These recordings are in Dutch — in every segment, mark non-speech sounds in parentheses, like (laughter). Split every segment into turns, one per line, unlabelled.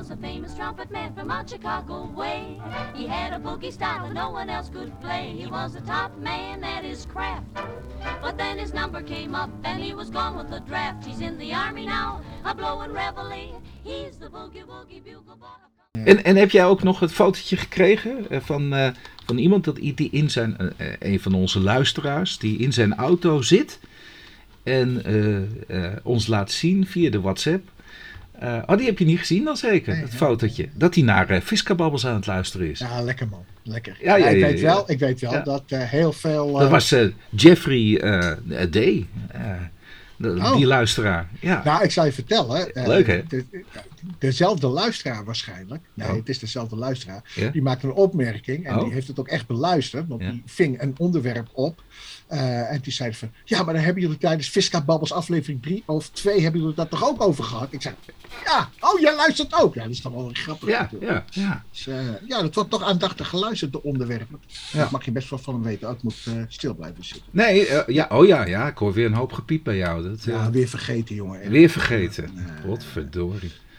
was a famous trumpet man from out Chicago way. He had a boogie style that no one else could play. He was a top man at his craft. But then his number came up and he was gone with the draft. He's in the army now, a blowing reveille. He's the boogie woogie bugle boy.
En, en heb jij ook nog het fotootje gekregen eh, van, eh, van iemand dat, die in zijn, eh, een van onze luisteraars, die in zijn auto zit en eh, ons laat zien via de WhatsApp. Eh, oh, die heb je niet gezien dan zeker,
Nee,
het
nee.
fotootje. Dat hij naar uh, Fiskababbels aan het luisteren is.
Ja, lekker man. Lekker.
Ja, ja,
ik, weet. Wel, ik weet wel dat eh, heel veel...
Dat
eh,
was eh, Jeffrey eh D. eh, de-
Oh.
Die luisteraar. Ja.
Nou, ik zal je vertellen. eh,
Leuk, hè?
de- dezelfde luisteraar waarschijnlijk. Nee,
Oh.
het is dezelfde luisteraar. Die maakte een opmerking en
Oh.
die heeft het ook echt beluisterd. Want die ving een onderwerp op. eh, en die zei van, ja, maar dan hebben jullie tijdens Fiska Babbels aflevering 3 of 2 hebben jullie dat toch ook over gehad? Ik zei, ja, oh, jij luistert ook. Ja, dat is toch wel grappig.
Ja,
natuurlijk.
ja, ja.
Dus, eh, ja, dat wordt toch aandachtig geluisterd, de onderwerpen.
Ja.
Dat mag je best wel van hem weten. Oh, ik moet eh, stil blijven zitten.
Nee, ja, oh ja, ja, ik hoor weer een hoop gepiep bij jou. Dat,
Ja, weer vergeten, jongen.
weer vergeten.
Nee.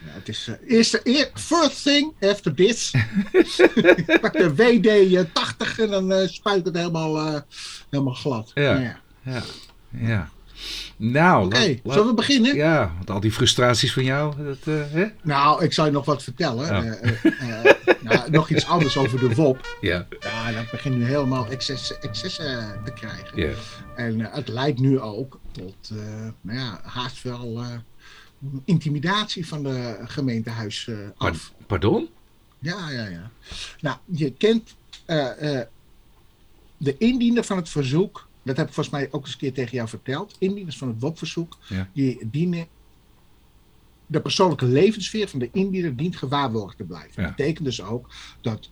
Ja, het is uh, eerste, eer, first thing after this. Ik (laughs) pak de WD 80 en dan eh, spuit het helemaal, eh, helemaal glad.
Ja.
Nou ja.
Ja, ja. Nou,
Oké, zullen we beginnen?
Ja, want al die frustraties van jou, dat, eh, hè?
Nou, ik zal je nog wat vertellen. Eh, eh, eh, nou, nog iets anders over de WOP.
Ja,
Ja, dat begint nu helemaal excessen, excessen te krijgen.
ja.
En eh, het leidt nu ook tot, eh, nou ja, haast wel eh, intimidatie van de gemeentehuis eh, af.
Pardon?
Ja, ja, ja. Nou, je kent eh, eh, de indiener van het verzoek. Dat heb ik volgens mij ook eens een keer tegen jou verteld. Indieners van het WOP-verzoek.
Ja.
Die dienen. De persoonlijke levenssfeer van de indiener dient gewaarborgd te blijven.
Ja.
Dat betekent dus ook dat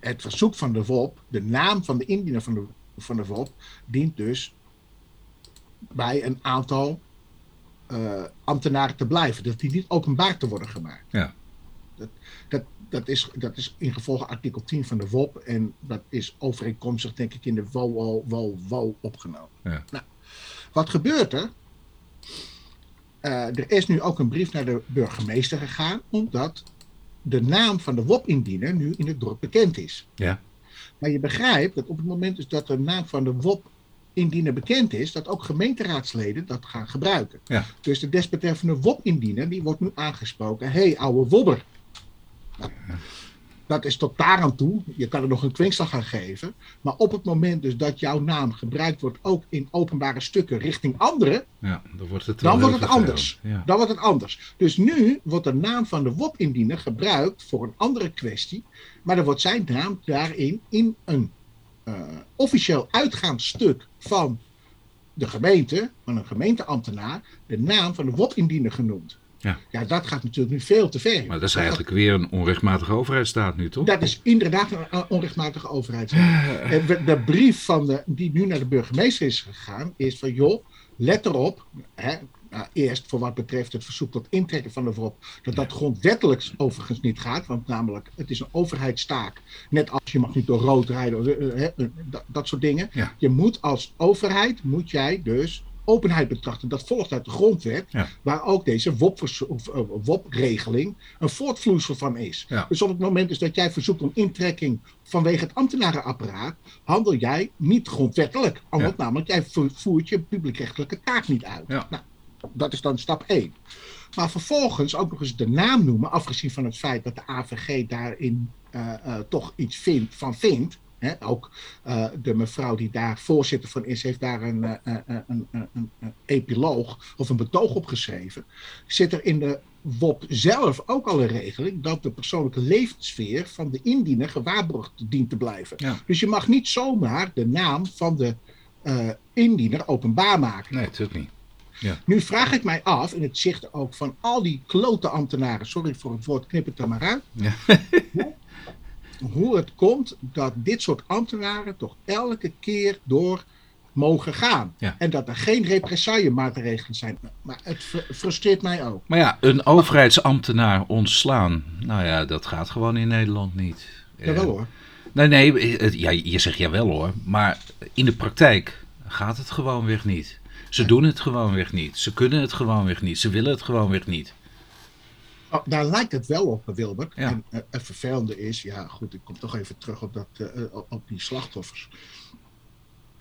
het verzoek van de WOP, de naam van de indiener van de, van de WOP, dient dus bij een aantal eh, ambtenaren te blijven. Dat die niet openbaar te worden gemaakt.
Ja.
Dat, dat, is, dat is in gevolge artikel 10 van de WOP. En dat is overeenkomstig, denk ik, in de WO, WO, WO opgenomen.
Ja.
Nou, wat gebeurt er? Eh, er is nu ook een brief naar de burgemeester gegaan, omdat de naam van de WOP-indiener nu in het dorp bekend is.
Ja.
Maar je begrijpt dat op het moment dus dat de naam van de WOP-indiener bekend is, dat ook gemeenteraadsleden dat gaan gebruiken.
Ja.
Dus de desbetreffende WOP-indiener, die wordt nu aangesproken. Hé, hey, ouwe wobber. Nou, dat is tot daar aan toe. Je kan er nog een kwinkslag aan geven. Maar op het moment dus dat jouw naam gebruikt wordt ook in openbare stukken richting anderen,
Ja, dan wordt het
dan wordt het anders.
Ja.
Dan wordt het anders. Dus nu wordt de naam van de WOP-indiener gebruikt voor een andere kwestie. Maar dan wordt zijn naam daarin in een officieel uitgaand stuk van de gemeente, van een gemeenteambtenaar, de naam van de WOP-indiener genoemd.
Ja.
ja, dat gaat natuurlijk nu veel te ver.
Maar dat is eigenlijk weer een onrechtmatige overheidsstaat nu, toch?
Dat is inderdaad een onrechtmatige. (sighs) En de- De brief van de, die nu naar de burgemeester is gegaan, is van joh, let erop. Hè, nou, eerst voor wat betreft het verzoek tot intrekken van de VROP, dat dat grondwettelijk overigens niet gaat. Want namelijk, het is een overheidstaak. Net als je mag niet door rood rijden, eh, dat, dat soort dingen.
Ja.
Je moet als overheid, moet jij dus openheid betrachten. Dat volgt uit de grondwet,
Ja.
waar ook deze WOP-regeling een voortvloeisel van is.
Ja.
Dus op het moment dus dat jij verzoekt om intrekking vanwege het ambtenarenapparaat, handel jij niet grondwettelijk. Omdat namelijk jij vo- voert je publiekrechtelijke taak niet uit.
Ja.
Nou, dat is dan stap 1. Maar vervolgens ook nog eens de naam noemen, afgezien van het feit dat de AVG daarin eh, eh, toch iets vindt, van vindt. Hè, ook eh, de mevrouw die daar voorzitter van is, heeft daar een, een, een, epiloog of een betoog op geschreven. Zit er in de WOP zelf ook al een regeling dat de persoonlijke levenssfeer van de indiener gewaarborgd dient te blijven.
Ja.
Dus je mag niet zomaar de naam van de indiener openbaar maken.
Nee, natuurlijk niet.
Nu vraag ik mij af, in het zicht ook van al die klote ambtenaren, sorry voor het woord, knip het er maar uit.
Ja.
hoe, (laughs) hoe het komt dat dit soort ambtenaren toch elke keer door mogen gaan.
Ja.
En dat er geen represaillemaatregelen zijn. Maar het fr- frustreert mij ook.
Maar ja, een overheidsambtenaar ontslaan, nou ja, dat gaat gewoon in Nederland niet.
Jawel
Eh,
hoor.
Nee, nee, ja, je zegt jawel hoor, maar in de praktijk gaat het gewoon weer niet. Ze doen het gewoon weer niet. Ze kunnen het gewoon weer niet. Ze willen het gewoon weer niet.
Oh, daar lijkt het wel op, Wilbert.
Ja.
En eh, het vervelende is, ja goed, ik kom toch even terug op, dat, eh, op- op die slachtoffers.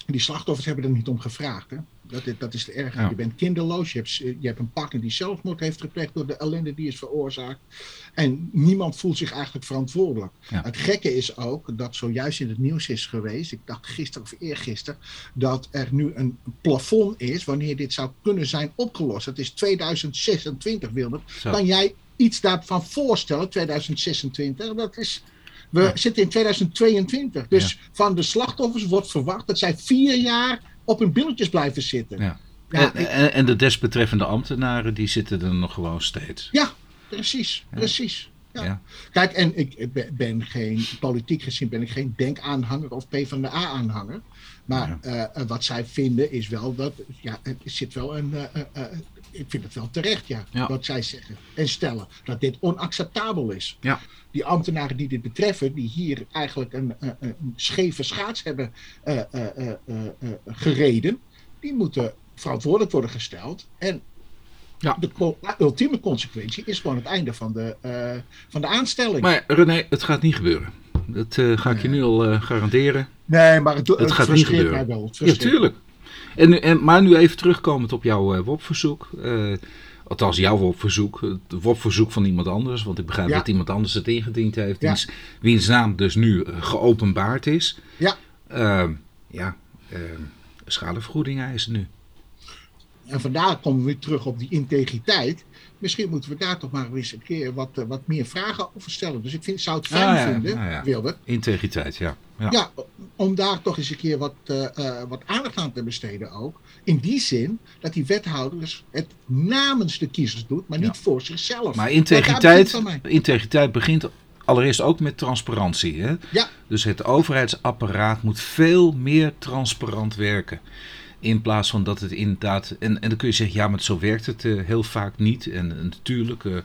Die slachtoffers hebben er niet om gevraagd. Hè? Dat, is, dat is de erg.
Ja.
Je bent kinderloos, je hebt, je hebt een partner die zelfmoord heeft gepleegd door de ellende die is veroorzaakt. En niemand voelt zich eigenlijk verantwoordelijk.
Ja.
Het gekke is ook dat zojuist in het nieuws is geweest, ik dacht gisteren of eergisteren, dat er nu een plafond is wanneer dit zou kunnen zijn opgelost. Het is 2026, Wilbert.
Zo.
Kan jij iets daarvan voorstellen, 2026? Dat is, we
Ja.
zitten in 2022. Dus van de slachtoffers wordt verwacht dat zij vier jaar op hun billetjes blijven zitten.
Ja.
Ja,
en,
ik-
en, en de desbetreffende ambtenaren, die zitten er nog gewoon steeds.
ja precies, precies. Ja.
Ja.
Kijk, en ik ben- geen, politiek gezien ben ik geen denkaanhanger of PvdA-aanhanger. Maar eh, eh, wat zij vinden is wel dat, ja, er zit wel een, eh, ik vind het wel terecht, ja,
Ja.
wat zij zeggen en stellen. Dat dit onacceptabel is.
Ja.
Die ambtenaren die dit betreffen, die hier eigenlijk een, eh, een scheve schaats hebben eh, eh, eh, eh, eh, gereden, die moeten verantwoordelijk worden gesteld. En
Ja.
de co- ultieme consequentie is gewoon het einde van de, eh, van de aanstelling.
Maar René, het gaat niet gebeuren. Dat eh, ga ik je nu al eh, garanderen.
nee, maar het, het,
Het gaat niet gebeuren.
mij wel. Het
Ja, tuurlijk. En, en, maar nu even terugkomend op jouw eh, WOP-verzoek. Eh, althans, jouw WOP-verzoek. Het WOP-verzoek van iemand anders. Want ik begrijp
Ja.
dat iemand anders het ingediend heeft.
Ja.
Wiens, wiens naam dus nu eh, geopenbaard is.
Ja.
Ehm, ja, ehm, schadevergoeding eisen nu.
En vandaar komen we weer terug op die integriteit. Misschien moeten we daar toch maar eens een keer wat, eh, wat meer vragen over stellen. Dus ik vind, zou het fijn
Ah, ja,
vinden,
ja, ja.
Wilbert,
Integriteit, ja. ja.
ja. om daar toch eens een keer wat, eh, eh, wat aandacht aan te besteden ook. In die zin dat die wethouders het namens de kiezers doet, maar niet voor zichzelf.
Maar integriteit,
begint
integriteit begint allereerst ook met transparantie. Hè?
Ja,
Dus het overheidsapparaat moet veel meer transparant werken. In plaats van dat het inderdaad. En, en dan kun je zeggen, ja, maar zo werkt het eh, heel vaak niet. En, en natuurlijk, eh,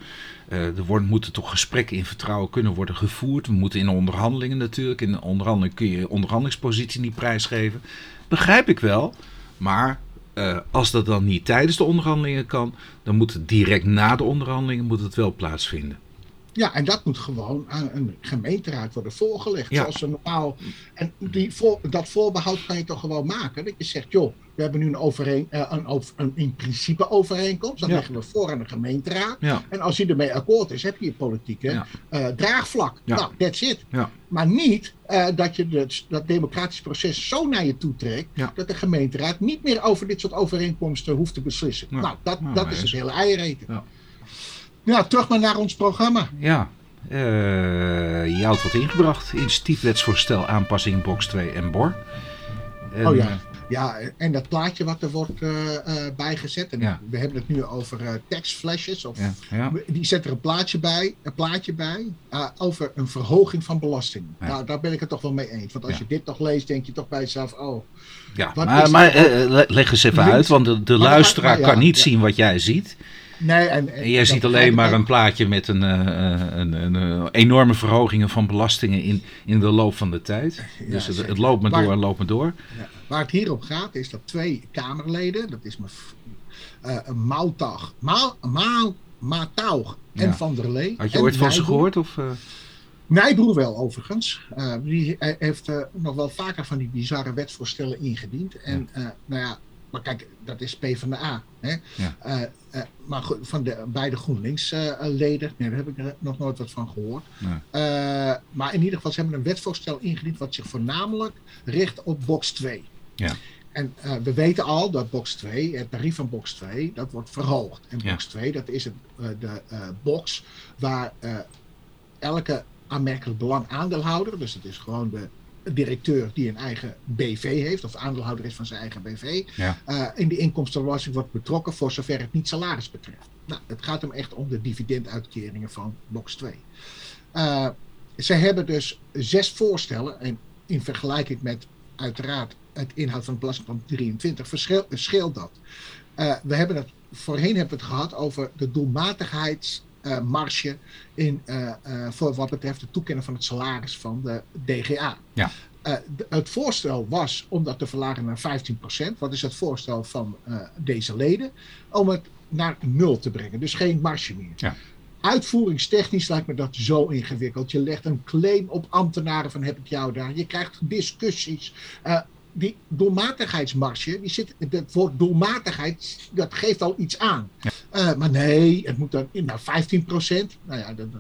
eh, er moeten toch gesprekken in vertrouwen kunnen worden gevoerd. We moeten in onderhandelingen natuurlijk. In onderhandeling kun je onderhandelingspositie niet prijsgeven. Begrijp ik wel. Maar eh, als dat dan niet tijdens de onderhandelingen kan, dan moet het direct na de onderhandelingen moet het wel plaatsvinden.
Ja, en dat moet gewoon aan een gemeenteraad worden voorgelegd.
Ja.
Zoals ze normaal. En die voor, dat voorbehoud kan je toch gewoon maken. Dat je zegt, joh, we hebben nu een, overeen, eh, een, een in principe overeenkomst. Dat
Ja.
leggen we voor aan de gemeenteraad.
Ja,
En als die ermee akkoord is, heb je je politieke eh, draagvlak. Nou, that's it. Maar niet eh, dat je het, dat democratisch proces zo naar je toe trekt. Dat de gemeenteraad niet meer over dit soort overeenkomsten hoeft te beslissen. Nou, dat,
Nou,
dat is het
is-
hele eiereten.
Ja.
Nou, terug maar naar ons programma.
ja. Eh, je had wat ingebracht. Initiatiefwetsvoorstel aanpassing box 2 en BOR. En,
Oh ja. Ja, en dat plaatje wat er wordt eh, eh, bijgezet. En
Ja.
we hebben het nu over tekstflashes. Of,
Ja, ja.
Die zet er een plaatje bij, een plaatje bij over een verhoging van belasting. Nou, daar ben ik het toch wel mee eens. Want als je dit toch leest, denk je toch bij jezelf: oh,
ja. Maar, maar leg eens even
Links.
uit, want de, de luisteraar
maar
kan niet zien wat jij ziet.
Nee. En,
En jij ziet alleen maar een plaatje met een, eh, een, een, een enorme verhogingen van belastingen in, in de loop van de tijd. dus het, loopt maar door en loopt maar door.
Ja. Waar het hier om gaat, is dat twee Kamerleden, dat is mev- eh een Mautag, Ma, Ma, Mataug en
Ja.
Van der Lee.
Had je ooit van ze gehoord? Of?
Nijboer wel, overigens. Die heeft nog wel vaker van die bizarre wetsvoorstellen ingediend. En nou ja, maar kijk, dat is PvdA. Hè?
Ja.
Eh, eh, maar goed, van de beide GroenLinks-leden, nee, daar heb ik er nog nooit wat van gehoord.
Nee.
Eh, maar in ieder geval, ze hebben een wetsvoorstel ingediend wat zich voornamelijk richt op box 2.
Ja.
En eh, we weten al dat box 2, het tarief van box 2, dat wordt verhoogd. En
Ja.
box 2, dat is het, eh, de eh, box waar eh, elke aanmerkelijk belang aandeelhouder, dus het is gewoon de directeur die een eigen BV heeft, of aandeelhouder is van zijn eigen BV,
Ja.
eh, in die inkomstenbelasting wordt betrokken voor zover het niet salaris betreft. Nou, het gaat hem echt om de dividenduitkeringen van box 2. Eh, ze hebben dus zes voorstellen en in vergelijking met uiteraard het inhoud van het belastingplan 23 verschil- scheelt dat. Eh, we hebben het, voorheen hebben we het gehad over de doelmatigheidsmarge in, eh, eh, voor wat betreft het toekennen van het salaris van de DGA.
Ja.
Het voorstel was om dat te verlagen naar 15%. Wat is het voorstel van deze leden? Om het naar nul te brengen, dus geen marge meer.
Ja.
Uitvoeringstechnisch lijkt me dat zo ingewikkeld. Je legt een claim op ambtenaren van heb ik jou daar. Je krijgt discussies. Uh, die doelmatigheidsmarge, die zit, het woord doelmatigheid, dat geeft al iets aan. Uh, maar nee, het moet dan nou, 15 procent. Nou ja, dan,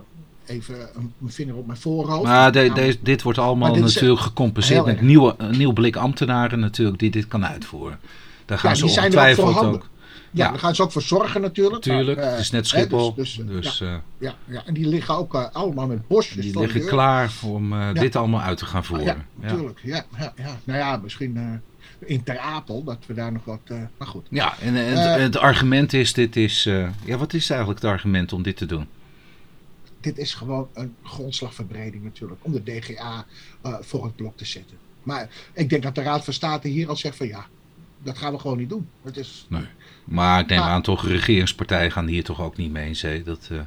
even een vinger op mijn voorhoofd.
Maar de, de, dit wordt allemaal natuurlijk gecompenseerd met nieuwe, een nieuw blik ambtenaren natuurlijk die dit kan uitvoeren. Daar gaan ja, ze ongetwijfeld ook.
Ja, daar gaan ze ook voor zorgen natuurlijk.
Tuurlijk, uh, het is net Schiphol. dus, dus,
dus ja, uh, ja, ja, en die liggen ook uh, allemaal met bosjes.
Die liggen klaar om dit allemaal uit te gaan voeren.
Ja, natuurlijk. Ja. Ja, ja, Nou ja, misschien in Ter Apel, dat we daar nog wat... maar goed.
Ja, en, en het argument is, dit is... ja, wat is eigenlijk het argument om dit te doen?
Dit is gewoon een grondslagverbreding natuurlijk, om de DGA voor het blok te zetten. Maar ik denk dat de Raad van State hier al zegt van ja, dat gaan we gewoon niet doen. Het is...
Nee. Maar ik neem aan toch, regeringspartijen gaan hier toch ook niet mee eens. Hè? Dat, uh...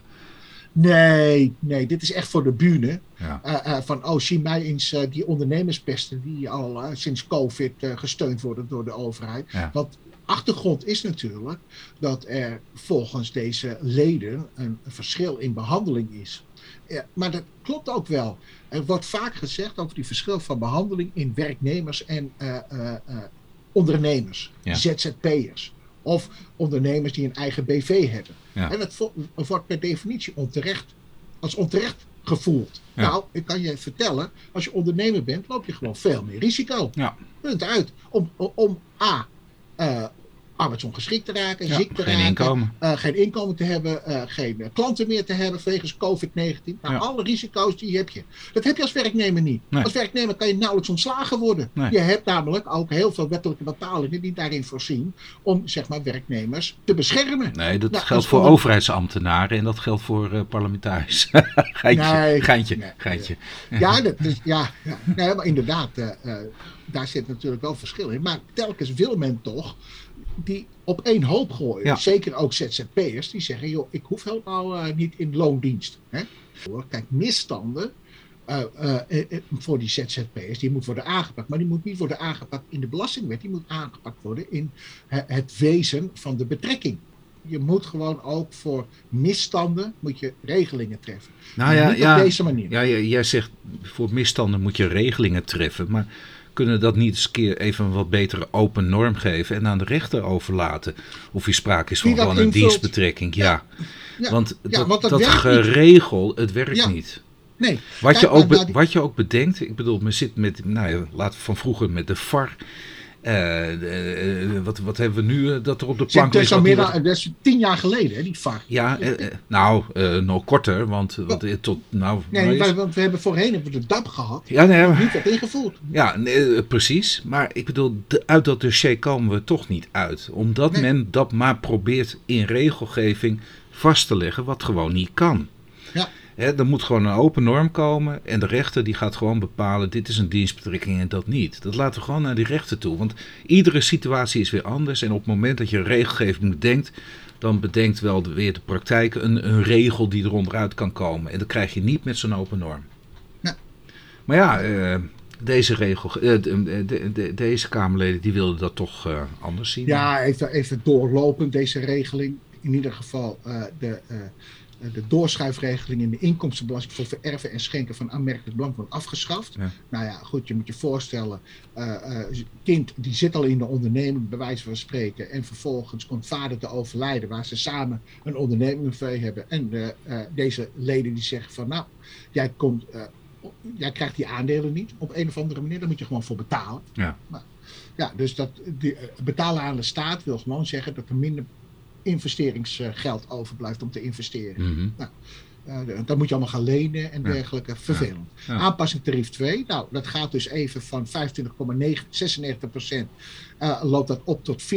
Nee, nee, dit is echt voor de bühne. Ja. Uh, uh, van, oh, zie mij eens die ondernemerspesten die al sinds COVID gesteund worden door de overheid. Ja. Want achtergrond is natuurlijk dat er volgens deze leden een, verschil in behandeling is. Ja, maar dat klopt ook wel. Er wordt vaak gezegd over die verschil van behandeling in werknemers en ondernemers, ZZP'ers. Of ondernemers die een eigen BV hebben. En dat wordt per definitie onterecht, als onterecht gevoeld. Nou, ik kan je vertellen, als je ondernemer bent, loop je gewoon veel meer risico. Ja. Punt uit. Om, om A, uh, arbeidsongeschikt te raken, ziek te
geen
raken,
inkomen.
Uh, geen inkomen te hebben, uh, geen klanten meer te hebben wegens COVID-19. Nou, alle risico's die heb je. Dat heb je als werknemer niet. Nee. Als werknemer kan je nauwelijks ontslagen worden. Nee. Je hebt namelijk ook heel veel wettelijke bepalingen die daarin voorzien om zeg maar werknemers te beschermen.
Nee, dat nou, geldt voor onder... overheidsambtenaren en dat geldt voor uh, parlementariërs. (laughs) geintje, nee, geintje, geintje.
Ja, dat is, ja, ja. Nee, maar inderdaad, daar zit natuurlijk wel verschil in. Maar telkens wil men toch die op één hoop gooien. Zeker ook ZZP'ers die zeggen, joh, ik hoef helemaal uh, niet in loondienst. Hè? Kijk, misstanden uh, uh, voor die ZZP'ers, die moet worden aangepakt. Maar die moet niet worden aangepakt in de belastingwet. Die moet aangepakt worden in het wezen van de betrekking. Je moet gewoon ook voor misstanden moet je regelingen treffen.
Nou ja, ja, op deze manier. Ja, jij zegt voor misstanden moet je regelingen treffen. Maar kunnen dat niet eens een keer even een wat betere open norm geven en aan de rechter overlaten? Of hier sprake is van gewoon een dienstbetrekking. Ja. ja. Want, dat, dat, geregel, het werkt niet. Nee. Wat, je ook, wat je ook bedenkt, ik bedoel, men zit met, nou ja, laten we van vroeger met de VAR uh, wat, wat hebben we nu uh, dat er op de plank
ligt? Dat is, dat... dat is tien jaar geleden, hè, die VAR.
Ja, nou, nog korter, want wat, tot, nou...
Nee, want we hebben voorheen hebben we de DAP gehad, ja, nee, maar... niet werd ingevoerd.
Ja, nee, precies. Maar ik bedoel, uit dat dossier komen we toch niet uit. Omdat nee. men dat maar probeert in regelgeving vast te leggen, wat gewoon niet kan. Ja. He, er moet gewoon een open norm komen en de rechter die gaat gewoon bepalen dit is een dienstbetrekking en dat niet. Dat laten we gewoon naar die rechter toe, want iedere situatie is weer anders en op het moment dat je regelgeving bedenkt, dan bedenkt wel weer de praktijk een, een regel die er onderuit kan komen. En dat krijg je niet met zo'n open norm. Maar ja, uh, deze regel, uh, de, de, de, deze Kamerleden die wilden dat toch uh, anders zien.
Ja, even, even doorlopend deze regeling. In ieder geval de eh, de doorschuifregeling in de inkomstenbelasting voor vererven en schenken van aanmerkelijk belang wordt afgeschaft. Nou ja, goed, je moet je voorstellen, uh, kind die zit al in de onderneming, bij wijze van spreken, en vervolgens komt vader te overlijden, waar ze samen een onderneming mee hebben. En deze leden die zeggen van, nou, jij komt, jij krijgt die aandelen niet op een of andere manier, daar moet je gewoon voor betalen. Ja. Maar, ja, dus dat die, betalen aan de staat wil gewoon zeggen dat er minder investeringsgeld overblijft om te investeren. Mm nou, uh, dan moet je allemaal gaan lenen en dergelijke. Vervelend. Aanpassing tarief 2. Nou, dat gaat dus even van 25,96 procent. Uh, loopt dat op tot 40,59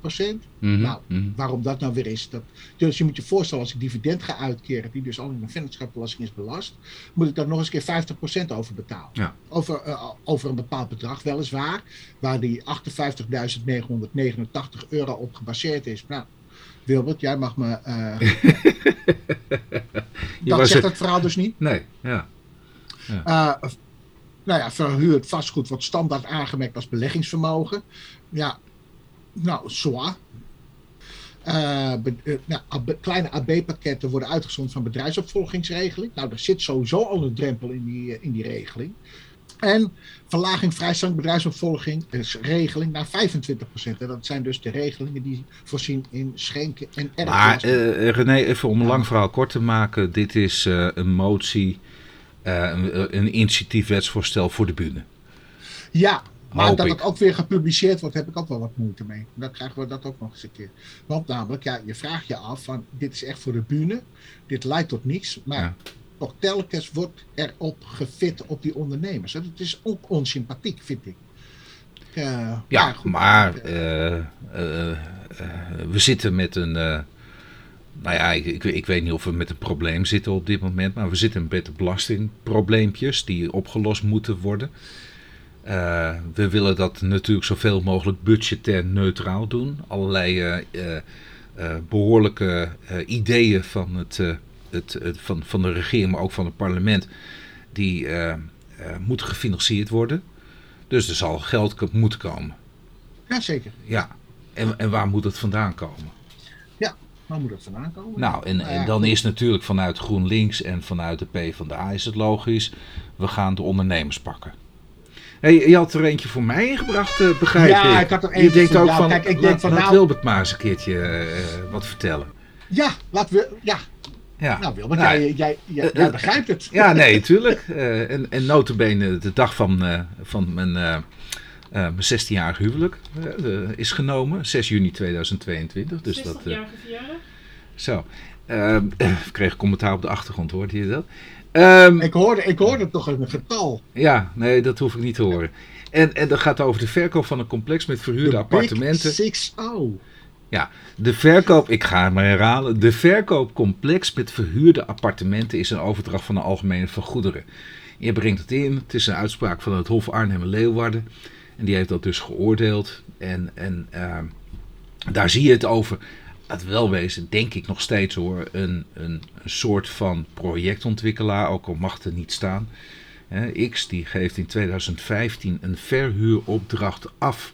procent. Mm -hmm. Nou, -hmm. waarom dat nou weer is. Dat, dus je moet je voorstellen, als ik dividend ga uitkeren, die dus al in de vennootschapsbelasting is belast, moet ik daar nog eens keer 50 procent over betalen. Ja. Over, uh, over een bepaald bedrag, weliswaar, waar die 58.989 euro op gebaseerd is. Nou, Wilbert, jij mag me. Uh, (laughs) dat zegt het verhaal dus niet.
Nee, ja.
ja. Uh, nou ja, verhuurd vastgoed wordt standaard aangemerkt als beleggingsvermogen. Ja, nou, zwaar. Uh, uh, nou, AB, kleine AB-pakketten worden uitgezonden van bedrijfsopvolgingsregeling. Nou, er zit sowieso al een drempel in die, uh, in die regeling. En verlaging vrijstelling bedrijfsopvolging is regeling naar 25%. En dat zijn dus de regelingen die voorzien in schenken en erfenis.
Maar René, even om een lang verhaal kort te maken. Dit is een motie, een, een initiatiefwetsvoorstel voor de bühne.
Ja, maar Hoop dat ik. het ook weer gepubliceerd wordt, heb ik ook wel wat moeite mee. Dan krijgen we dat ook nog eens een keer. Want namelijk, ja, je vraagt je af van, dit is echt voor de bühne. Dit leidt tot niets. Maar ja. Toch telkens wordt erop gefit op die ondernemers. Dat is ook onsympathiek, vind ik.
Uh, ja, ja goed, maar uh, uh, we zitten met een... nou ja, ik, ik, ik, weet niet of we met een probleem zitten op dit moment. Maar we zitten met belastingprobleempjes die opgelost moeten worden. Uh, we willen dat natuurlijk zoveel mogelijk budgetair neutraal doen. Allerlei uh, uh, behoorlijke ideeën van, het, het, het, van, van de regering, maar ook van het parlement, die moeten gefinancierd worden. Dus er zal geld moeten komen.
Jazeker.
Ja, en, en waar moet het vandaan komen?
Ja, waar moet het vandaan komen?
Nou, en, en dan is natuurlijk vanuit GroenLinks en vanuit de PvdA is het logisch, we gaan de ondernemers pakken. Hey, je had er eentje voor mij ingebracht, uh, begrijp
ja,
ik.
Ja, ik had er eentje
Je denkt ook van,
Kijk, ik
laat,
denk van
laat
nou...
Wilbert maar eens een keertje uh, wat vertellen.
Ja, laat we, ja.
Ja.
Nou Wilbert, nou, jij, jij, jij, jij begrijpt het.
Ja, nee, tuurlijk. Uh, (laughs) en, en notabene de dag van, van mijn, mijn 16-jarig huwelijk is genomen. 6 juni 2022. Dus
60
dat,
jarige verjaardag?
Zo. (laughs) ik kreeg commentaar op de achtergrond, hoorde je dat? Um,
ik, hoorde, ik hoorde toch een getal.
Ja, nee, dat hoef ik niet te horen. En, en dat gaat over de verkoop van een complex met verhuurde
de
appartementen.
Six oh.
Ja, de verkoop, ik ga het maar herhalen. De verkoopcomplex met verhuurde appartementen is een overdracht van de algemene vergoederen. Je brengt het in, het is een uitspraak van het Hof Arnhem en die heeft dat dus geoordeeld. En, en uh, daar zie je het over het wel wezen, denk ik nog steeds hoor, een, een, een soort van projectontwikkelaar, ook al mag er niet staan. X die geeft in 2015 een verhuuropdracht af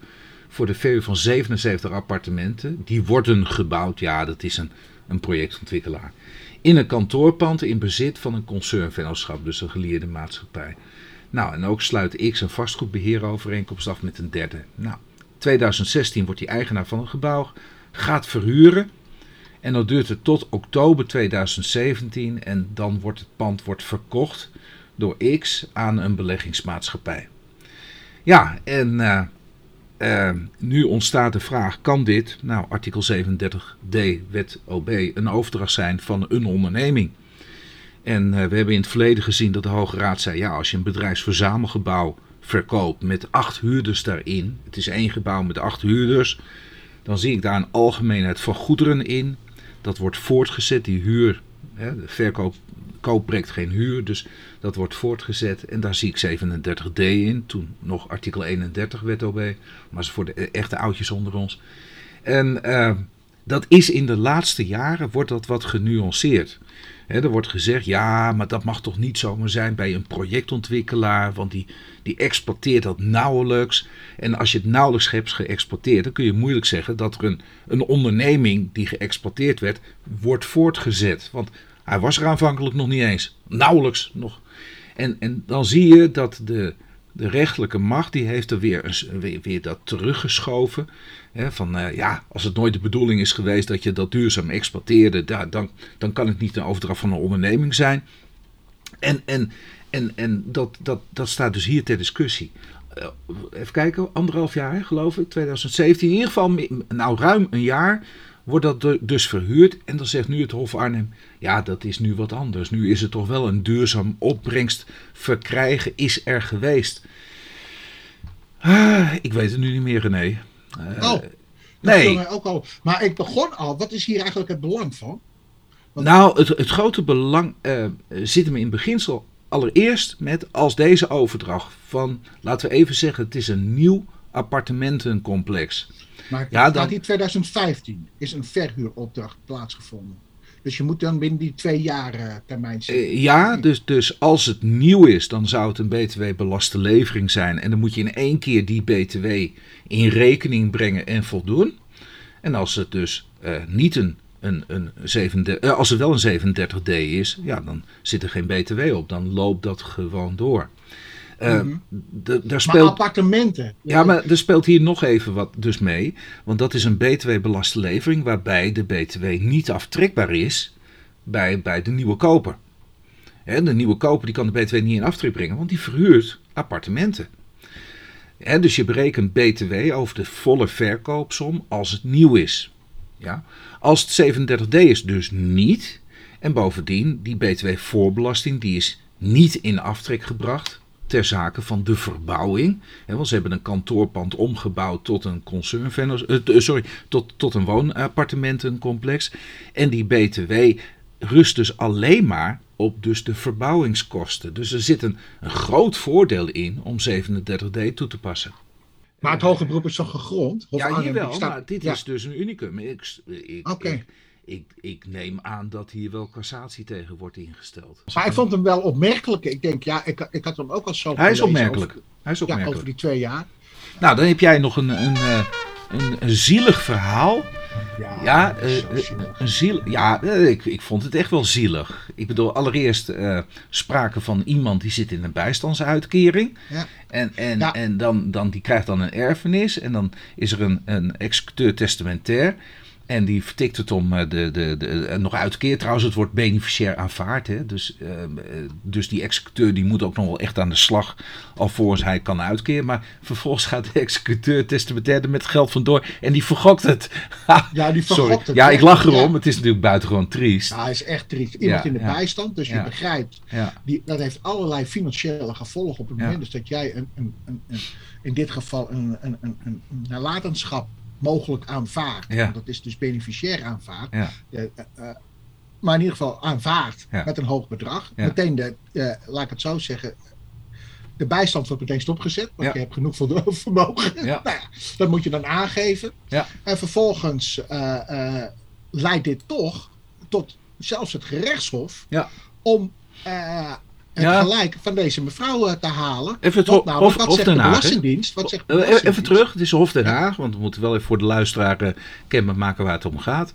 voor de verhuur van 77 appartementen. Die worden gebouwd, ja dat is een, een projectontwikkelaar. In een kantoorpand in bezit van een concernvennootschap, dus een geleerde maatschappij. Nou, en ook sluit X een vastgoedbeheerovereenkomst af met een derde. Nou, 2016 wordt hij eigenaar van een gebouw, gaat verhuren. En dan duurt het tot oktober 2017 en dan wordt het pand wordt verkocht door X aan een beleggingsmaatschappij. Ja, en uh, uh, nu ontstaat de vraag, kan dit, nou artikel 37d wet OB, een overdracht zijn van een onderneming? En uh, we hebben in het verleden gezien dat de Hoge Raad zei, ja als je een bedrijfsverzamelgebouw verkoopt met acht huurders daarin, het is één gebouw met acht huurders, dan zie ik daar een algemeenheid van goederen in. Dat wordt voortgezet, die huur, hè, de verkoop koop breekt geen huur, dus dat wordt voortgezet. En daar zie ik 37d in, toen nog artikel 31 wet OB, maar voor de echte oudjes onder ons. En uh, dat is in de laatste jaren, wordt dat wat genuanceerd. Er wordt gezegd, ja, maar dat mag toch niet zomaar zijn bij een projectontwikkelaar, want die, die exploiteert dat nauwelijks. En als je het nauwelijks hebt geëxporteerd, dan kun je moeilijk zeggen dat er een, een onderneming die geëxporteerd werd, wordt voortgezet. Want hij was er aanvankelijk nog niet eens, nauwelijks nog. En, en dan zie je dat de, de rechtelijke macht, die heeft er weer, weer, weer dat teruggeschoven. He, van uh, ja, als het nooit de bedoeling is geweest dat je dat duurzaam exploiteerde, da, dan, dan kan het niet een overdracht van een onderneming zijn. En, en, en, en dat, dat, dat staat dus hier ter discussie. Uh, even kijken, anderhalf jaar geloof ik, 2017, in ieder geval nou ruim een jaar wordt dat dus verhuurd. En dan zegt nu het Hof Arnhem, ja dat is nu wat anders. Nu is het toch wel een duurzaam opbrengst verkrijgen is er geweest. Ah, ik weet het nu niet meer René.
Uh, oh, nee. Ook al. Maar ik begon al, wat is hier eigenlijk het belang van?
Want... Nou, het, het grote belang uh, zit hem in beginsel allereerst met als deze overdracht van, laten we even zeggen, het is een nieuw appartementencomplex.
Maar ja, dan... in 2015 is een verhuuropdracht plaatsgevonden. Dus je moet dan binnen die twee jaar termijn zitten.
Uh, ja, dus, dus als het nieuw is, dan zou het een btw-belaste levering zijn. En dan moet je in één keer die btw in rekening brengen en voldoen. En als het dus eh, niet een, een, een 37, eh, als het wel een 37D is, ja, dan zit er geen BTW op. Dan loopt dat gewoon door. De- daar
Maar appartementen.
ja, maar er speelt hier nog even wat dus mee. Want dat is een BTW-belaste levering waarbij de BTW niet aftrekbaar is bij, bij de nieuwe koper. Hè, de nieuwe koper die kan de BTW niet in aftrek brengen, want die verhuurt appartementen. Dus je berekent BTW over de volle verkoopsom als het nieuw is. Ja? Als het 37D is, dus niet. En bovendien, die BTW-voorbelasting die is niet in aftrek gebracht ter zake van de verbouwing. Hè, want ze hebben een kantoorpand omgebouwd tot een concernvenno's, eh, t- sorry, tot, tot een woonappartementencomplex. En die BTW rust dus alleen maar op dus de verbouwingskosten. Dus er zit een, een groot voordeel in om 37D toe te passen.
Maar het hoge beroep is toch gegrond? Hof
Ja, hier wel,
die staat-
maar dit
ja.
is dus een unicum. Ik, ik, ik, ik neem aan dat hier wel cassatie tegen wordt ingesteld.
Maar ik vond hem wel opmerkelijk. Ik denk, ja, ik, ik had hem ook al zo
Hij is opmerkelijk.
Over,
Hij is
ja,
opmerkelijk.
over die twee jaar.
Nou, dan heb jij nog een, een, eh, een, een zielig verhaal. Ja, eh,
zo
eh,
zielig.
een ziel, ja eh, ik, ik vond het echt wel zielig. Ik bedoel, allereerst eh, sprake van iemand die zit in een bijstandsuitkering.
Ja.
En, en,
Ja.
en dan, dan die krijgt dan een erfenis. En dan is er een, een executeur testamentair. En die vertikt het om eh, de, de, de, eh, nog uitkeer. Trouwens, het wordt beneficiair aanvaard. Hè? Dus, eh, eh, dus die executeur die moet ook nog wel echt aan de slag. Alvorens hij kan uitkeren. Maar vervolgens gaat de executeur testamentair er met geld vandoor. En die vergokt het. (laughs)
Ja, die
Sorry.
vergokt het.
Ja, ik lach
Ja.
erom. Het is natuurlijk buitengewoon triest.
Ja, hij is echt triest. Iemand
Ja,
in de
ja.
bijstand, dus je begrijpt,
Ja,
die, dat heeft allerlei financiële gevolgen op het moment dus dat jij een, een, een, een- in dit geval een, een, een, een nalatenschap mogelijk.
Ja.
Want dat is dus beneficiair aanvaard.
ja,
Eh, eh, maar in ieder geval aanvaard
Ja.
met een hoog bedrag. Meteen de, eh, laat ik het zo zeggen, de bijstand wordt meteen stopgezet, want je hebt genoeg (laughs) vermogen. Nou dat moet je dan aangeven.
Ja.
En vervolgens leidt dit toch tot zelfs het gerechtshof
Ja.
om het
Ja.
gelijk van deze mevrouw eh, te halen.
Even
Want
Hof-
namelijk,
Hof-
wat
Hof
zegt de
Den Haag, hè?
Belastingdienst? Wat zegt
Eh, Even, terug, het is Hof Den Haag, want we moeten wel even voor de luisteraar eh, kenbaar maken waar het om gaat.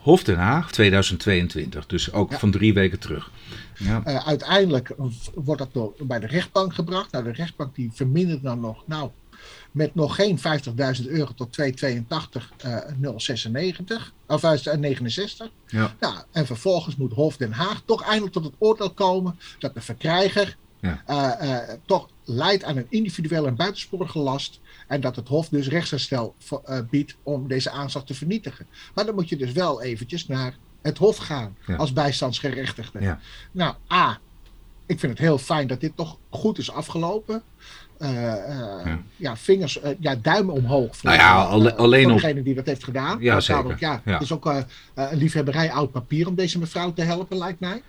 Hof Den Haag 2022, dus ook
Ja.
van drie weken terug. Ja,
uiteindelijk wordt dat door, bij de rechtbank gebracht. Nou, de rechtbank die vermindert dan nog, nou, met nog geen 50.000 euro tot 282 eh 096, of eh, 69.
ja,
Nou, en vervolgens moet Hof Den Haag toch eindelijk tot het oordeel komen dat de verkrijger
Ja.
eh, eh, toch leidt aan een individuele en buitensporige last. En dat het Hof dus rechtsherstel eh, biedt om deze aanslag te vernietigen. Maar dan moet je dus wel eventjes naar het Hof gaan
Ja.
als bijstandsgerechtigde.
Ja.
Nou, A, ik vind het heel fijn dat dit toch goed is afgelopen. Eh, eh,
Ja.
ja. vingers, eh, ja, duimen omhoog. Voor,
Nou ja, alle- alleen
voor
op-
degene die dat heeft gedaan.
Ja, zeker.
namelijk, ja. Het is ook een liefhebberij oud papier om deze mevrouw te helpen, lijkt mij.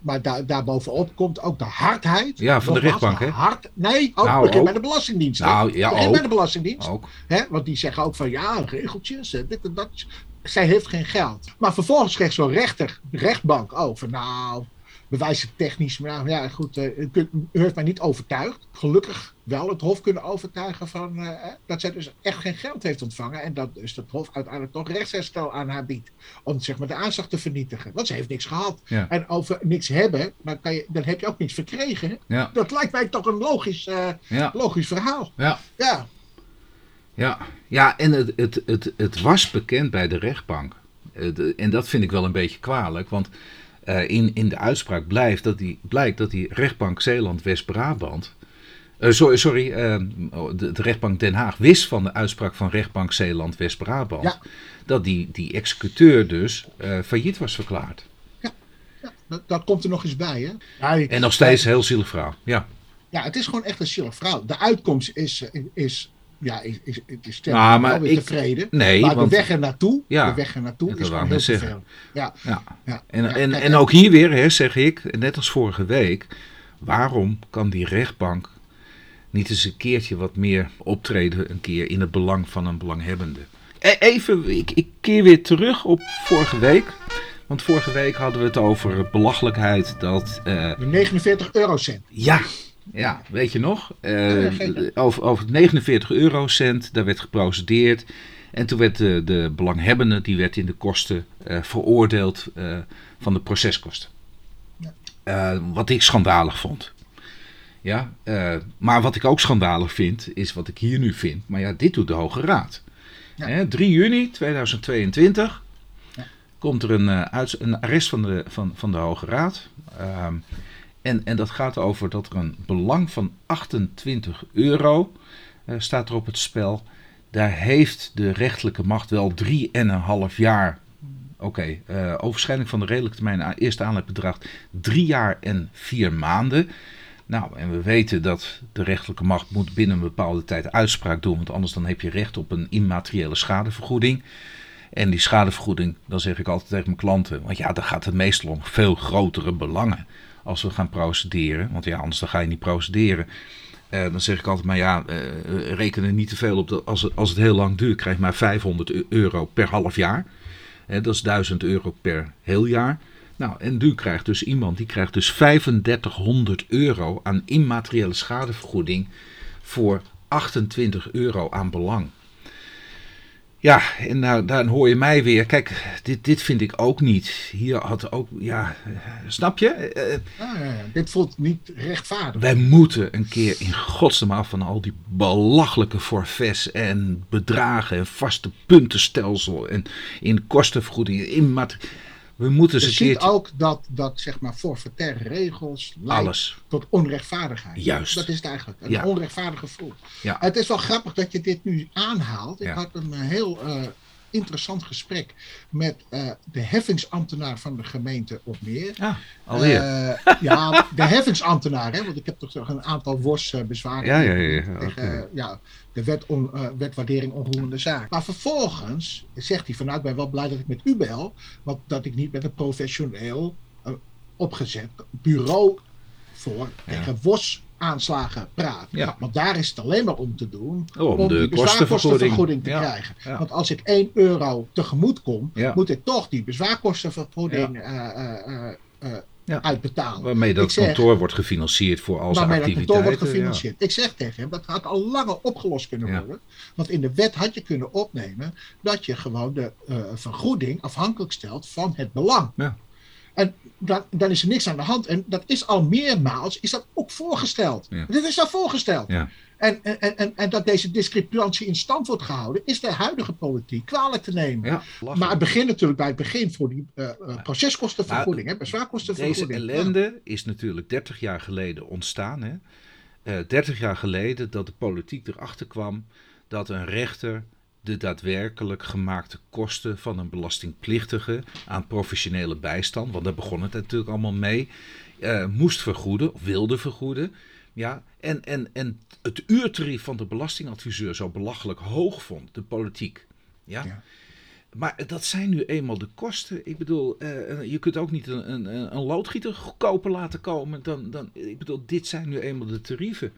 Maar daar daarbovenop komt ook de hardheid.
Ja, van de rechtbank, hè?
Hard, nee, ook
Nou,
begin
ook.
bij de Belastingdienst.
Nou, ja,
begin
ook.
bij de Belastingdienst.
ook.
Hè? Want die zeggen ook van ja, regeltjes, dit en dat. Zij heeft geen geld. Maar vervolgens kreeg zo'n rechter, rechtbank over. Nou, bewijzen technisch. Maar nou, ja, goed, eh, u, kunt- u heeft mij niet overtuigd. Gelukkig wel het Hof kunnen overtuigen van, eh, dat zij dus echt geen geld heeft ontvangen. En dat dus het Hof uiteindelijk toch rechtsherstel aan haar biedt. Om zeg maar, de aanslag te vernietigen. Want ze heeft niks gehad.
Ja.
En over niks hebben, dan, kan je, dan heb je ook niks verkregen.
Ja,
Dat lijkt mij toch een logisch, eh,
ja,
logisch verhaal.
ja.
Ja,
Ja, ja en het, het, het, het was bekend bij de rechtbank. En dat vind ik wel een beetje kwalijk, want eh, in, in de uitspraak blijft dat die, blijkt dat die rechtbank Zeeland-West-Brabant. eh, sorry, sorry eh, de, de rechtbank Den Haag wist van de uitspraak van rechtbank Zeeland-West-Brabant.
Ja.
Dat die, die executeur dus eh, failliet was verklaard.
dat, dat komt er nog eens bij. Hè? Ja, die-
En nog steeds een heel zielig verhaal. Ja,
Ja, het is gewoon echt een zielig vrouw. De uitkomst is, is ja, is, is, is stemt
Nou, maar ik-
tevreden.
nee,
maar
want-
de weg er naartoe,
Ja,
de weg er naartoe is gewoon heel vervelend. Ja,
ja.
ja,
En,
ja,
en,
kijk,
en ook hier weer, hè, zeg ik, net als vorige week, waarom kan die rechtbank niet eens een keertje wat meer optreden, een keer in het belang van een belanghebbende? E- Even, ik, ik keer weer terug op vorige week. Want vorige week hadden we het over belachelijkheid dat. eh,
De 49 eurocent.
ja, ja, weet je nog?
Geen-
over, over 49 eurocent, daar werd geprocedeerd. En toen werd de, de belanghebbende die werd in de kosten eh, veroordeeld eh, van de proceskosten.
Ja.
Wat ik schandalig vond. Ja, maar wat ik ook schandalig vind, is wat ik hier nu vind. Maar ja, dit doet de Hoge Raad.
Ja.
Hè, 3 juni 2022
Ja.
komt er een, uits- een arrest van de, van, van de Hoge Raad. En, en dat gaat over dat er een belang van 28 euro eh, staat er op het spel. Daar heeft de rechterlijke macht wel 3,5 jaar. Oké, eh, overschrijding van de redelijke termijn eerste aanlegbedrag 3 jaar en 4 maanden. Nou, en we weten dat de rechterlijke macht moet binnen een bepaalde tijd uitspraak doen, want anders dan heb je recht op een immateriële schadevergoeding. En die schadevergoeding, dan zeg ik altijd tegen mijn klanten, want ja, dan gaat het meestal om veel grotere belangen als we gaan procederen. Want ja, anders dan ga je niet procederen. Eh, dan zeg ik altijd, maar ja, eh, reken er niet te veel op. Als, het, als het heel lang duurt, krijg je maar 500 e- euro per half jaar. Dat is 1000 euro per heel jaar. Nou, en nu krijgt dus iemand, die krijgt dus 3500 euro aan immateriële schadevergoeding voor 28 euro aan belang. Ja, en nou, dan hoor je mij weer. Kijk, dit, dit vind ik ook niet. Hier had ook, ja, snap je? Eh, eh,
Ja, ja, ja. Dit voelt niet rechtvaardig.
wij moeten een keer in godsnaam af van al die belachelijke forfaits en bedragen en vaste puntenstelsel en in kostenvergoeding. In mat- we moeten
Je
eens een
ziet
keertje
ook dat, dat zeg maar forfaitaire regels
alles.
tot onrechtvaardigheid.
Juist.
Dat is het eigenlijk. Een
Ja.
onrechtvaardig gevoel.
Ja.
Het is wel grappig dat je dit nu aanhaalt. Ik had een eh, heel eh, interessant gesprek met eh, de heffingsambtenaar van de gemeente Opmeer.
Ja, alweer.
Eh, ja, de heffingsambtenaar, hè, want ik heb toch een aantal WOS-bezwaren.
Ja, ja, ja, ja,
tegen, eh, ja, de wet on, eh, wetwaardering onroerende zaak. Maar vervolgens zegt hij van nou, ik ben wel blij dat ik met u bel, want dat ik niet met een professioneel eh, opgezet bureau voor tegen WOS aanslagen praat.
Ja.
Want daar is het alleen maar om te doen
Oh, om de
die bezwaarkostenvergoeding
kostenvergoeding.
te
Ja.
krijgen.
Ja.
Want als ik 1 euro tegemoet kom, moet ik toch die bezwaarkostenvergoeding
Ja.
uitbetalen.
Waarmee dat
zeg-
kantoor wordt gefinancierd voor al zijn
waarmee dat
activiteiten.
kantoor wordt gefinancierd. Ik zeg tegen hem, dat had al langer opgelost kunnen worden. Want in de wet had je kunnen opnemen dat je gewoon de vergoeding afhankelijk stelt van het belang.
Ja.
En dan, dan is er niks aan de hand. En dat is al meermaals, is dat ook voorgesteld.
Ja.
Dit is al voorgesteld.
Ja.
En, en, en, en dat deze discrepantie in stand wordt gehouden, is de huidige politiek kwalijk te nemen.
Ja.
Maar het begint natuurlijk bij het begin voor die eh, eh, proceskostenvergoeding, hè,
Deze
bezwaarkostenvergoeding.
ellende is natuurlijk 30 jaar geleden ontstaan. Hè? Eh, 30 jaar geleden dat de politiek erachter kwam dat een rechter de daadwerkelijk gemaakte kosten van een belastingplichtige aan professionele bijstand, want daar begon het natuurlijk allemaal mee, eh, moest vergoeden of wilde vergoeden. Ja, en, en, en het uurtarief van de belastingadviseur zo belachelijk hoog vond, de politiek. Ja.
Ja.
Maar dat zijn nu eenmaal de kosten. Ik bedoel, eh, je kunt ook niet een, een, een loodgieter goedkoper laten komen. Dan, dan, ik bedoel, dit zijn nu eenmaal de tarieven.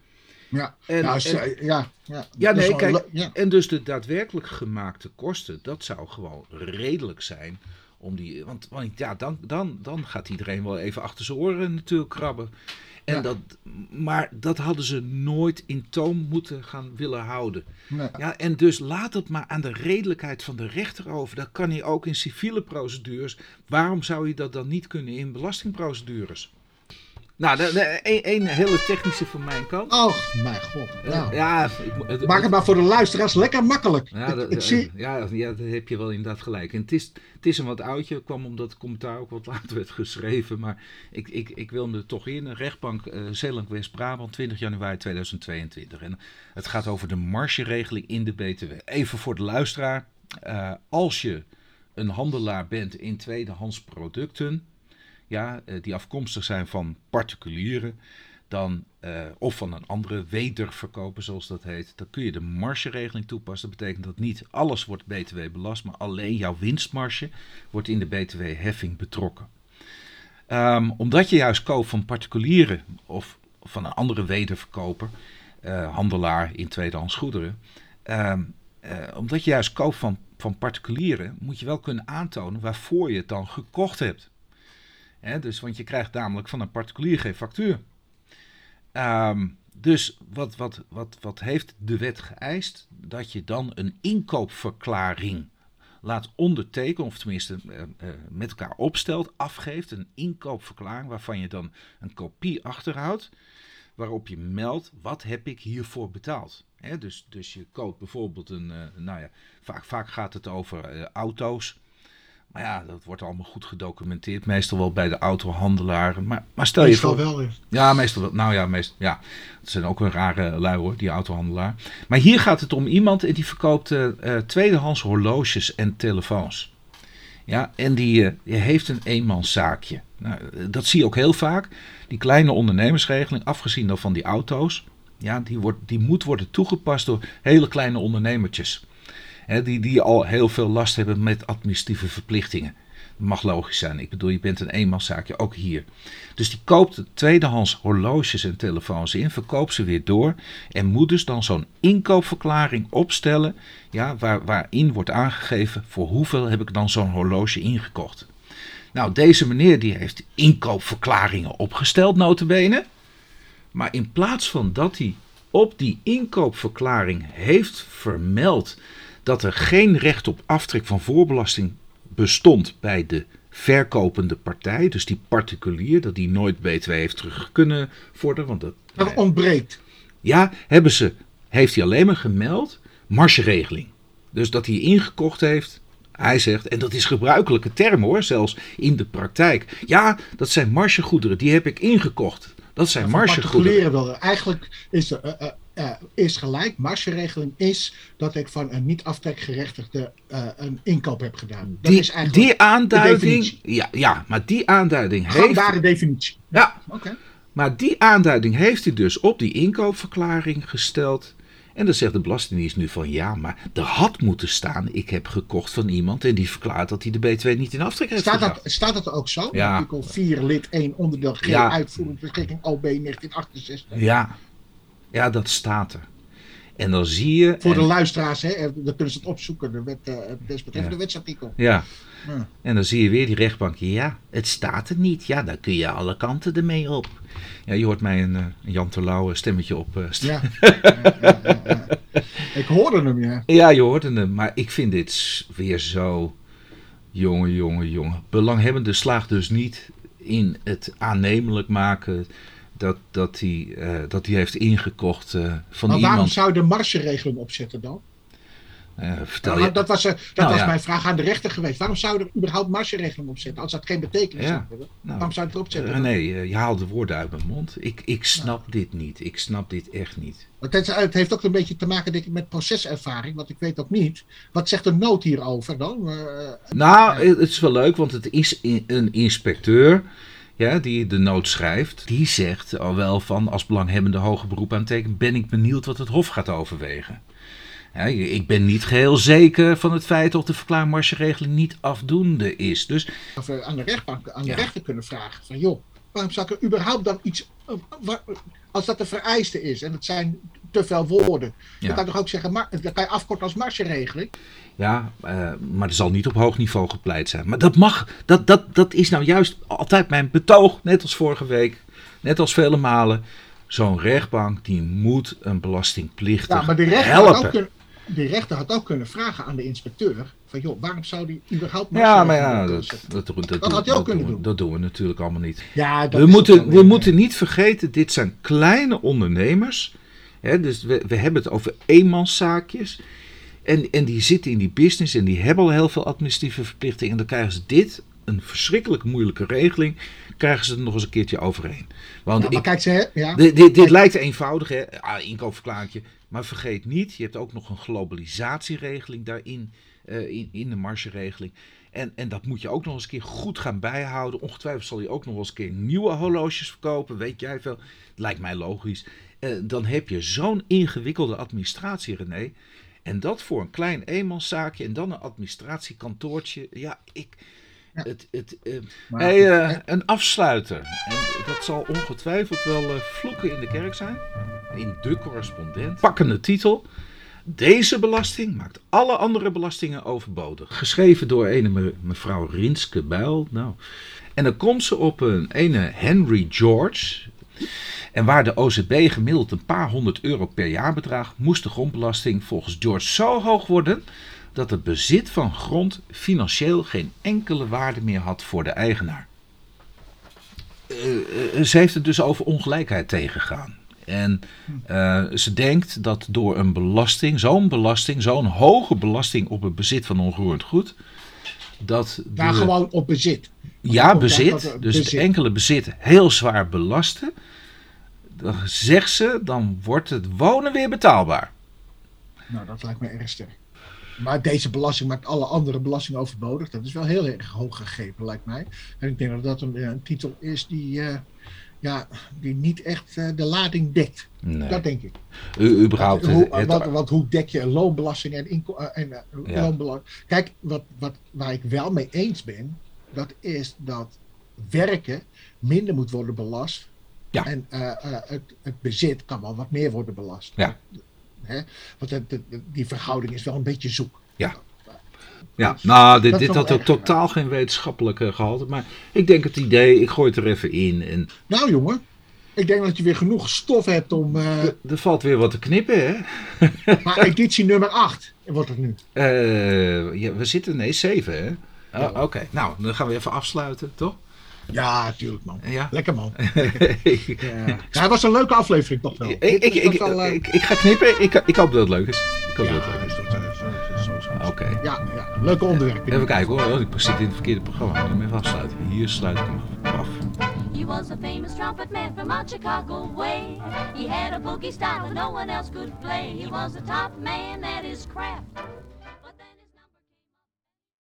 Ja,
En-
ja,
en-
ja, ja,
nee, kijk.
ja.
En dus de daadwerkelijk gemaakte kosten, dat zou gewoon redelijk zijn. Om die, want, want ja, dan, dan, dan gaat iedereen wel even achter zijn oren natuurlijk krabben. En
Ja.
dat, maar dat hadden ze nooit in toom moeten gaan willen houden. Ja, en dus laat het maar aan de redelijkheid van de rechter over. Dat kan hij ook in civiele procedures. Waarom zou je dat dan niet kunnen in belastingprocedures? Nou, een hele technische van mijn kant.
Oh, mijn god. Nou,
Ja, ik, het,
Maak het maar voor de luisteraars lekker makkelijk.
ja,
ik,
dat-
ik zie,
ja, ja, daar heb je wel inderdaad gelijk. En het is, het is een wat oudje, kwam omdat het commentaar ook wat (laughs) later werd geschreven. Maar ik, ik, ik wil hem er toch in. Rechtbank eh Zeeland West-Brabant, 20 januari 2022. En het gaat over de margeregeling in de BTW. Even voor de luisteraar. eh, als je een handelaar bent in tweedehands producten, ja, eh, die afkomstig zijn van particulieren, dan, eh, of van een andere wederverkoper, zoals dat heet, dan kun je de margeregeling toepassen. Dat betekent dat niet alles wordt BTW belast, maar alleen jouw winstmarge wordt in de BTW-heffing betrokken. Ehm, omdat je juist koopt van particulieren of van een andere wederverkoper, eh, handelaar in tweedehands goederen, ehm, eh, omdat je juist koopt van, van particulieren, moet je wel kunnen aantonen waarvoor je het dan gekocht hebt. Dus, want je krijgt namelijk van een particulier geen factuur. Ehm, Dus wat, wat, wat, wat heeft de wet geëist? Dat je dan een inkoopverklaring laat ondertekenen, of tenminste uh, uh, met elkaar opstelt, afgeeft. Een inkoopverklaring waarvan je dan een kopie achterhoudt. Waarop je meldt, wat heb ik hiervoor betaald? Dus, dus je koopt bijvoorbeeld een, uh, nou ja, vaak, vaak gaat het over auto's. Maar ja, dat wordt allemaal goed gedocumenteerd. Meestal wel bij de autohandelaren. Maar, maar stel
meestal
je voor.
wel. Ja.
ja, meestal wel. Nou ja, meestal, ja, dat zijn ook een rare lui hoor, die autohandelaar. Maar hier gaat het om iemand die verkoopt uh, uh, tweedehands horloges en telefoons. Ja, en die, uh, die heeft een eenmanszaakje. Nou, dat zie je ook heel vaak. Die kleine ondernemersregeling, afgezien dan van die auto's. Ja, die, wordt, die moet worden toegepast door hele kleine ondernemertjes. Die, die al heel veel last hebben met administratieve verplichtingen. Dat mag logisch zijn. Ik bedoel, je bent een eenmanszaakje, ook hier. Dus die koopt tweedehands horloges en telefoons in, verkoopt ze weer door. En moet dus dan zo'n inkoopverklaring opstellen. Ja, waar, waarin wordt aangegeven voor hoeveel heb ik dan zo'n horloge ingekocht. Nou, deze meneer die heeft inkoopverklaringen opgesteld, notabene. Maar in plaats van dat hij op die inkoopverklaring heeft vermeld dat er geen recht op aftrek van voorbelasting bestond bij de verkopende partij, dus die particulier, dat die nooit BTW heeft terug kunnen vorderen. Want dat,
dat ontbreekt.
Ja, hebben ze, heeft hij alleen maar gemeld, margeregeling. Dus dat hij ingekocht heeft, hij zegt, en dat is gebruikelijke term hoor, zelfs in de praktijk. Ja, dat zijn margegoederen, die heb ik ingekocht. Dat zijn
Ja,
margegoederen.
wel. Eigenlijk is, de, uh, uh, is gelijk. Margeregeling is dat ik van een niet aftrekgerechtigde uh, een inkoop heb gedaan. Dat
Die,
is eigenlijk
die aanduiding,
definitie.
ja, ja, maar die aanduiding
een
heeft...
gangbare definitie.
Ja,
Oké.
Maar die aanduiding heeft hij dus op die inkoopverklaring gesteld. En dan zegt de Belastingdienst nu van ja, maar er had moeten staan: ik heb gekocht van iemand en die verklaart dat hij de BTW niet in aftrek heeft
Staat
gedaan.
dat, staat dat ook zo?
Ja.
Artikel 4 lid 1 onderdeel G
Ja.
uitvoerend beschikking OB 1968.
Ja. Ja, dat staat er. En dan zie je.
Voor de
en-
luisteraars, hè, dan kunnen ze het opzoeken, de wet, eh, het desbetreffende
Ja.
wetsartikel.
ja.
Ja.
En dan zie je weer die rechtbank. Ja, het staat er niet. Ja, dan kun je alle kanten ermee op. Ja, je hoort mij een, eh, een Jan Terlouw stemmetje op. eh, st- (laughs)
Ja. Ik hoorde hem, ja.
Ja, je hoort hem. Maar ik vind dit weer zo. Jongen, jongen, jongen. Belanghebbende slaagt dus niet in het aannemelijk maken. Dat, dat, hij, eh, dat hij heeft ingekocht eh, van
Maar waarom
iemand.
zou je de margeregeling opzetten dan?
Eh, vertel
Nou,
je.
dat was, dat
Nou,
was
ja.
mijn vraag aan de rechter geweest. Waarom zou er überhaupt margeregeling op zetten? Als dat geen betekenis
Ja.
heeft.
Nou,
Waarom zou het erop zetten?
Eh, je haalt de woorden uit mijn mond. Ik, ik snap dit niet. Ik snap dit echt niet.
Het, het heeft ook een beetje te maken denk ik, met proceservaring. Want ik weet ook niet. Wat zegt de nood hierover dan?
Nou, het is wel leuk, want het is een inspecteur ja, die de nood schrijft. Die zegt al wel van, als belanghebbende hoger beroep aantekent, ben ik benieuwd wat het Hof gaat overwegen. Ja, ik ben niet geheel zeker van het feit of de verklaarmargeregeling niet afdoende is. Dus
of we aan de rechtbank, aan de
Ja.
rechter kunnen vragen. Van joh, waarom zou ik er überhaupt dan iets. eh, als dat de vereiste is en het zijn te veel woorden.
Ja.
Dan kan je toch ook zeggen, mar, dan kan je afkorten als margeregeling.
ja, eh, maar er zal niet op hoog niveau gepleit zijn. Maar dat mag, dat, dat, dat is nou juist altijd mijn betoog, net als vorige week, net als vele malen. Zo'n rechtbank die moet een belastingplichtig
Ja, maar de rechter, had
helpen.
ook de rechter had ook kunnen vragen aan de inspecteur. Van joh, waarom zou die überhaupt
Ja, maar ja, dat, dat, dat, dat,
Dat had hij ook kunnen
doen, dat doen we natuurlijk allemaal niet.
Ja,
We, moeten, we moeten niet vergeten, dit zijn kleine ondernemers. Hè, dus we, we hebben het over eenmanszaakjes. En, en die zitten in die business en die hebben al heel veel administratieve verplichtingen. En dan krijgen ze dit, een verschrikkelijk moeilijke regeling, krijgen ze er nog eens een keertje overheen. Want
Ja, maar
ik,
kijk, ze, ja.
dit, dit, dit lijkt eenvoudig, hè? Ah, inkoopverklaringje. Maar vergeet niet, je hebt ook nog een globalisatieregeling daarin, eh, in, in de margeregeling. En, en dat moet je ook nog eens een keer goed gaan bijhouden. Ongetwijfeld zal je ook nog eens een keer nieuwe horloges verkopen, weet jij veel. Lijkt mij logisch. Eh, dan heb je zo'n ingewikkelde administratie, René. En dat voor een klein eenmanszaakje en dan een administratiekantoortje. Ja, ik... Het, het, eh,
Maar-
hey, eh, een afsluiter. En dat zal ongetwijfeld wel eh, vloeken in de kerk zijn. In de correspondent. Pakkende titel. Deze belasting maakt alle andere belastingen overbodig. Geschreven door ene me- mevrouw Rinske Bijl. Nou. En dan komt ze op een ene Henry George. En waar de OZB gemiddeld een paar honderd euro per jaar bedraagt, moest de grondbelasting volgens George zo hoog worden dat het bezit van grond financieel geen enkele waarde meer had voor de eigenaar. Uh, ze heeft het dus over ongelijkheid tegengaan. En uh, ze denkt dat door een belasting, zo'n belasting, zo'n hoge belasting op het bezit van onroerend goed, dat.
Daar gewoon op bezit.
Ja, bezit. Dus bezit. het enkele bezit heel zwaar belasten. Dan zegt ze, dan wordt het wonen weer betaalbaar.
Nou, dat lijkt me erg sterk. Maar deze belasting maakt alle andere belastingen overbodig. Dat is wel heel erg hoog gegrepen, lijkt mij. En ik denk dat dat een, een titel is die, uh, ja, die niet echt uh, de lading dekt. Nee. Dat denk ik.
U, überhaupt.
Want, hoe, wat, wat, hoe dek je loonbelasting en, inko- uh, en ja. loonbelasting? Kijk, wat, wat, waar ik wel mee eens ben, dat is dat werken minder moet worden belast.
Ja.
En het, het bezit kan wel wat meer worden belast.
Ja.
Hè? Want de, de, die verhouding is wel een beetje zoek.
Ja. Ja, nou, dit, dit had ook totaal geen wetenschappelijke gehalte. Maar ik denk het idee, ik gooi het er even in. En...
Nou, jongen. Ik denk dat je weer genoeg stof hebt om. Uh...
Er valt weer wat te knippen, hè? (laughs)
maar editie nummer 8 wordt het nu.
Uh, ja, we zitten, nee, 7, hè? Oh, Oké, okay. nou, dan gaan we even afsluiten, toch?
Ja, natuurlijk man.
Ja?
Lekker man. (laughs) ja. ja, het was een leuke aflevering toch wel.
Ik, ik, ik, wel, uh... ik, ik, ga knippen. Ik, ik hoop dat het leuk is. Ik hoop ja, dat het leuk is. Oké. Okay.
Ja, ja, leuke onderwerp.
Even kijken hoor, ik zit in het verkeerde programma. Ik moet even afsluiten. Hier sluit ik hem af. He was a famous trumpet man from out Chicago way. He had a boogie style that no one else could play. He was a top man at his craft.